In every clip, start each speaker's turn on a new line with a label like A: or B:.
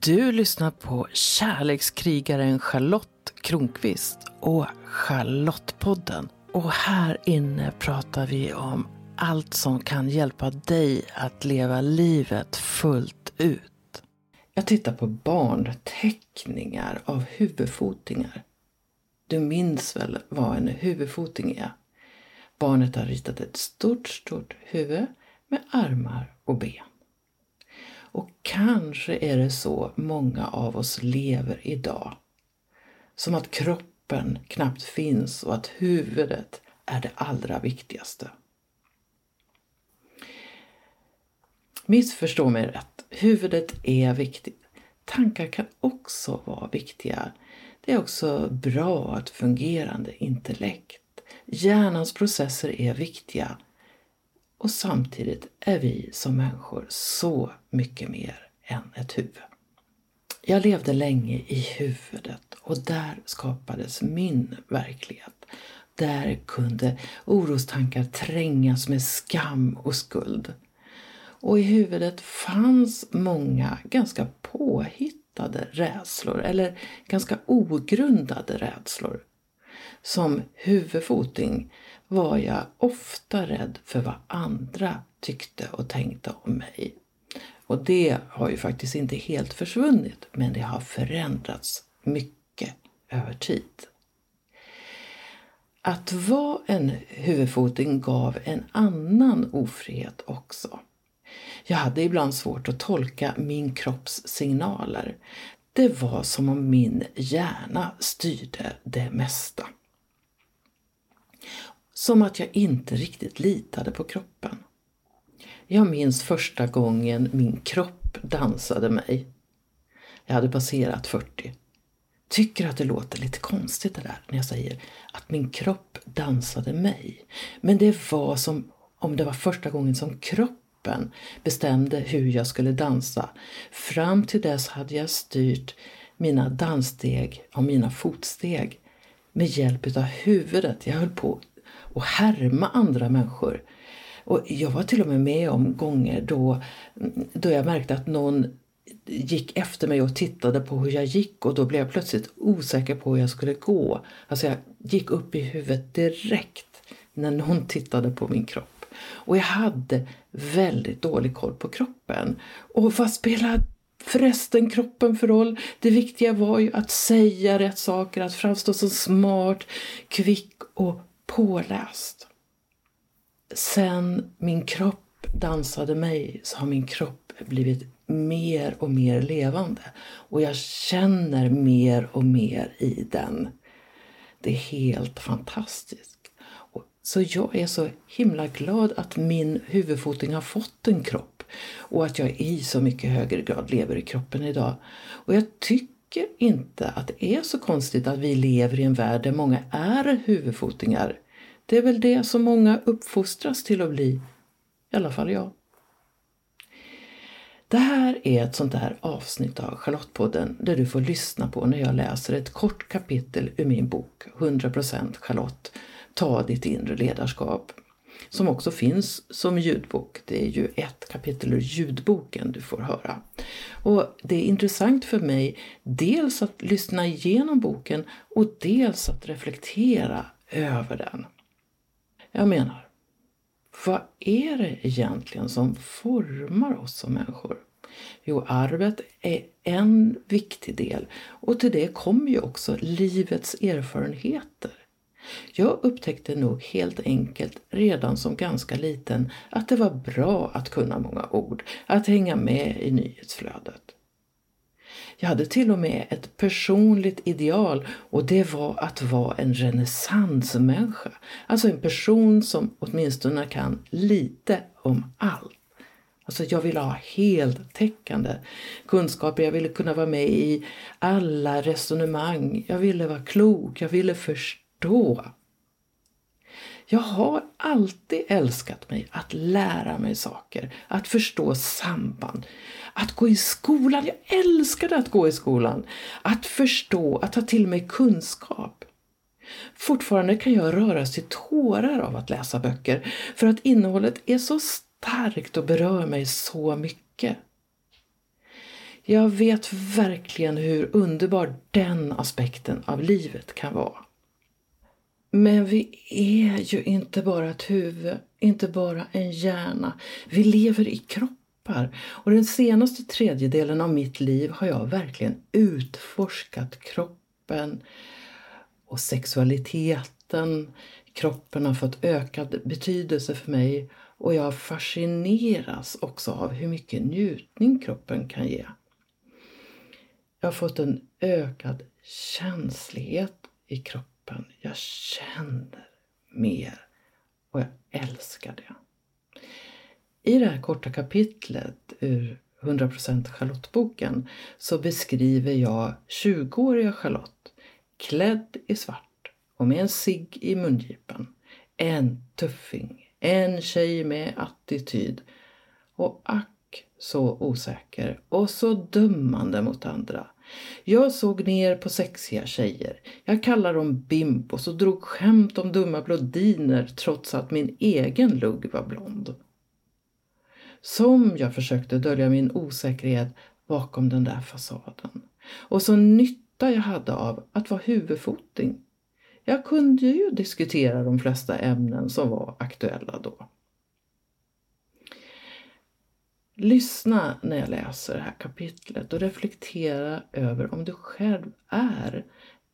A: Du lyssnar på kärlekskrigaren Charlotte Kronqvist och Charlottepodden. Och här inne pratar vi om allt som kan hjälpa dig att leva livet fullt ut. Jag tittar på barnteckningar av huvudfotingar. Du minns väl vad en huvudfoting är? Barnet har ritat ett stort, stort huvud med armar och ben. Och kanske är det så många av oss lever idag. Som att kroppen knappt finns och att huvudet är det allra viktigaste. Missförstå mig rätt, huvudet är viktigt. Tankar kan också vara viktiga. Det är också bra att fungerande intellekt. Hjärnans processer är viktiga och samtidigt är vi som människor så mycket mer än ett huvud. Jag levde länge i huvudet och där skapades min verklighet. Där kunde orostankar trängas med skam och skuld. Och i huvudet fanns många ganska påhittade rädslor eller ganska ogrundade rädslor. Som huvudfoting var jag ofta rädd för vad andra tyckte och tänkte om mig. Och det har ju faktiskt inte helt försvunnit, men det har förändrats mycket över tid. Att vara en huvudfoting gav en annan ofrihet också. Jag hade ibland svårt att tolka min kropps signaler. Det var som om min hjärna styrde det mesta. Som att jag inte riktigt litade på kroppen. Jag minns första gången min kropp dansade mig. Jag hade passerat 40. Tycker att det låter lite konstigt det där när jag säger att min kropp dansade mig. Men det var som om det var första gången som kroppen bestämde hur jag skulle dansa. Fram till dess hade jag styrt mina danssteg och mina fotsteg med hjälp av huvudet. Jag höll på och härma andra människor. Och jag var till och med med om gånger då, då jag märkte att någon gick efter mig och tittade på hur jag gick och då blev jag plötsligt osäker på hur jag skulle gå. Alltså jag gick upp i huvudet direkt när någon tittade på min kropp. Och jag hade väldigt dålig koll på kroppen. Och vad spelade förresten kroppen för roll? Det viktiga var ju att säga rätt saker, att framstå som smart, kvick och påläst. Sen min kropp dansade mig så har min kropp blivit mer och mer levande och jag känner mer och mer i den. Det är helt fantastiskt. Så jag är så himla glad att min huvudfoting har fått en kropp och att jag i så mycket högre grad lever i kroppen idag. Och jag tycker inte att det är så konstigt att vi lever i en värld där många är huvudfotingar det är väl det som många uppfostras till att bli. I alla fall jag. Det här är ett sånt där avsnitt av Charlottepodden där du får lyssna på när jag läser ett kort kapitel ur min bok 100% Charlotte, Ta ditt inre ledarskap. Som också finns som ljudbok. Det är ju ett kapitel ur ljudboken du får höra. Och Det är intressant för mig dels att lyssna igenom boken och dels att reflektera över den. Jag menar, vad är det egentligen som formar oss som människor? Jo, arvet är en viktig del och till det kommer ju också livets erfarenheter. Jag upptäckte nog helt enkelt redan som ganska liten att det var bra att kunna många ord, att hänga med i nyhetsflödet. Jag hade till och med ett personligt ideal och det var att vara en renässansmänniska. Alltså en person som åtminstone kan lite om allt. Alltså jag ville ha heltäckande kunskaper, jag ville kunna vara med i alla resonemang, jag ville vara klok, jag ville förstå. Jag har alltid älskat mig att lära mig saker, att förstå samband, att gå i skolan. Jag älskade att gå i skolan. Att förstå, att ta till mig kunskap. Fortfarande kan jag röras till tårar av att läsa böcker för att innehållet är så starkt och berör mig så mycket. Jag vet verkligen hur underbar den aspekten av livet kan vara. Men vi är ju inte bara ett huvud, inte bara en hjärna. Vi lever i kroppar. Och den senaste tredjedelen av mitt liv har jag verkligen utforskat kroppen och sexualiteten. Kroppen har fått ökad betydelse för mig och jag fascineras också av hur mycket njutning kroppen kan ge. Jag har fått en ökad känslighet i kroppen kroppen. Jag känner mer och jag älskar det. I det här korta kapitlet ur 100% Charlotte-boken så beskriver jag 20-åriga Charlotte klädd i svart och med en cigg i mungipan. En tuffing, en tjej med attityd och ack så osäker och så dömande mot andra. Jag såg ner på sexiga tjejer. Jag kallade dem bimbos och drog skämt om dumma blondiner trots att min egen lugg var blond. Som jag försökte dölja min osäkerhet bakom den där fasaden. Och så nytta jag hade av att vara huvudfoting. Jag kunde ju diskutera de flesta ämnen som var aktuella då. Lyssna när jag läser det här kapitlet och reflektera över om du själv är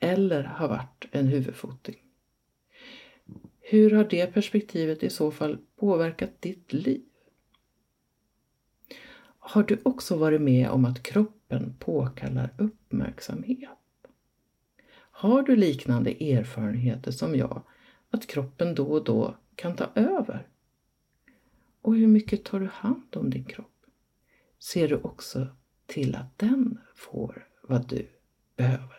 A: eller har varit en huvudfoting. Hur har det perspektivet i så fall påverkat ditt liv? Har du också varit med om att kroppen påkallar uppmärksamhet? Har du liknande erfarenheter som jag, att kroppen då och då kan ta över? Och hur mycket tar du hand om din kropp? Ser du också till att den får vad du behöver?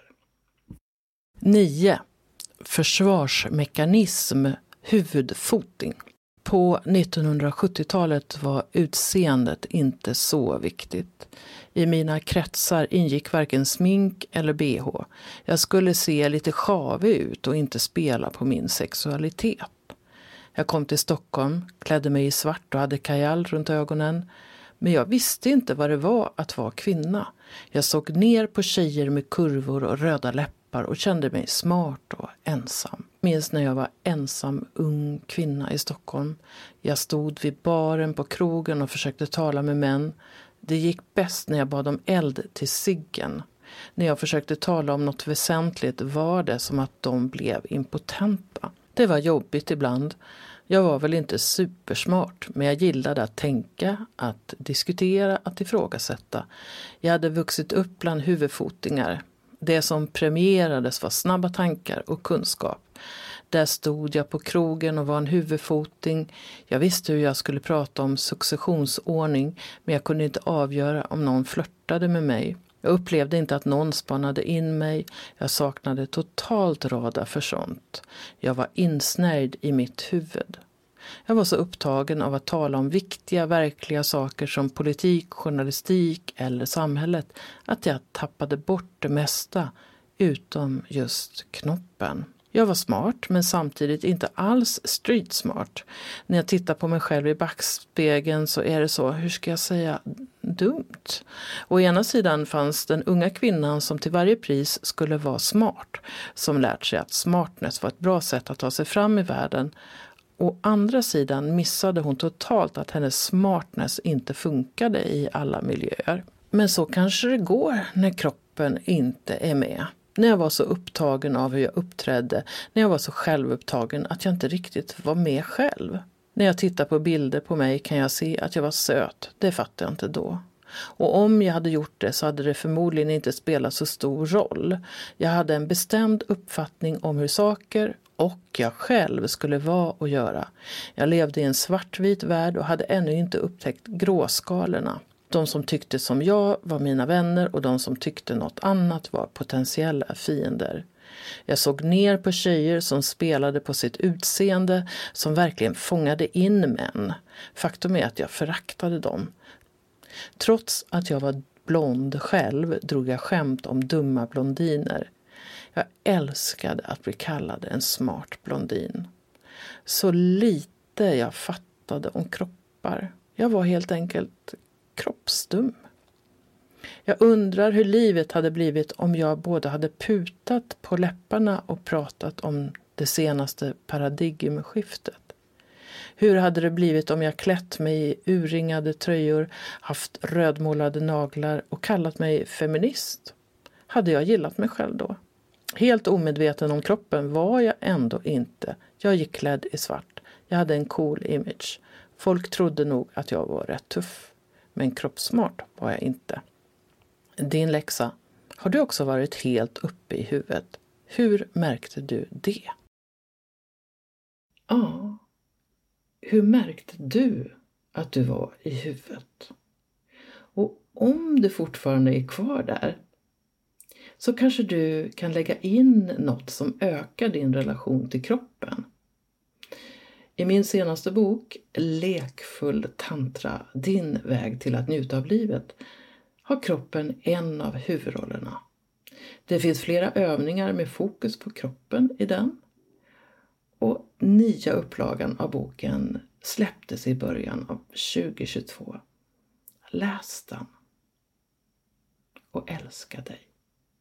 A: 9. Försvarsmekanism, huvudfoting. På 1970-talet var utseendet inte så viktigt. I mina kretsar ingick varken smink eller bh. Jag skulle se lite sjavig ut och inte spela på min sexualitet. Jag kom till Stockholm, klädde mig i svart och hade kajal runt ögonen. Men jag visste inte vad det var att vara kvinna. Jag såg ner på tjejer med kurvor och röda läppar och kände mig smart och ensam. Minns när jag var ensam ung kvinna i Stockholm. Jag stod vid baren på krogen och försökte tala med män. Det gick bäst när jag bad om eld till ciggen. När jag försökte tala om något väsentligt var det som att de blev impotenta. Det var jobbigt ibland. Jag var väl inte supersmart, men jag gillade att tänka, att diskutera, att ifrågasätta. Jag hade vuxit upp bland huvudfotingar. Det som premierades var snabba tankar och kunskap. Där stod jag på krogen och var en huvudfoting. Jag visste hur jag skulle prata om successionsordning, men jag kunde inte avgöra om någon flörtade med mig. Jag upplevde inte att någon spanade in mig. Jag saknade totalt radar för sånt. Jag var insnärjd i mitt huvud. Jag var så upptagen av att tala om viktiga, verkliga saker som politik, journalistik eller samhället att jag tappade bort det mesta utom just knoppen. Jag var smart men samtidigt inte alls street smart. När jag tittar på mig själv i backspegeln så är det så, hur ska jag säga, dumt. Å ena sidan fanns den unga kvinnan som till varje pris skulle vara smart. Som lärt sig att smartness var ett bra sätt att ta sig fram i världen. Å andra sidan missade hon totalt att hennes smartness inte funkade i alla miljöer. Men så kanske det går när kroppen inte är med. När jag var så upptagen av hur jag uppträdde, när jag var så självupptagen att jag inte riktigt var med själv. När jag tittar på bilder på mig kan jag se att jag var söt, det fattade jag inte då. Och om jag hade gjort det så hade det förmodligen inte spelat så stor roll. Jag hade en bestämd uppfattning om hur saker och jag själv skulle vara och göra. Jag levde i en svartvit värld och hade ännu inte upptäckt gråskalorna. De som tyckte som jag var mina vänner och de som tyckte något annat var potentiella fiender. Jag såg ner på tjejer som spelade på sitt utseende, som verkligen fångade in män. Faktum är att jag föraktade dem. Trots att jag var blond själv drog jag skämt om dumma blondiner. Jag älskade att bli kallad en smart blondin. Så lite jag fattade om kroppar. Jag var helt enkelt kroppsdum. Jag undrar hur livet hade blivit om jag både hade putat på läpparna och pratat om det senaste paradigmskiftet. Hur hade det blivit om jag klätt mig i urringade tröjor, haft rödmålade naglar och kallat mig feminist? Hade jag gillat mig själv då? Helt omedveten om kroppen var jag ändå inte. Jag gick klädd i svart. Jag hade en cool image. Folk trodde nog att jag var rätt tuff. Men kroppssmart var jag inte. Din läxa. Har du också varit helt uppe i huvudet? Hur märkte du det? Ja, hur märkte du att du var i huvudet? Och om du fortfarande är kvar där så kanske du kan lägga in något som ökar din relation till kroppen. I min senaste bok Lekfull tantra, din väg till att njuta av livet har kroppen en av huvudrollerna. Det finns flera övningar med fokus på kroppen i den. Och nya upplagan av boken släpptes i början av 2022. Läs den och älska dig.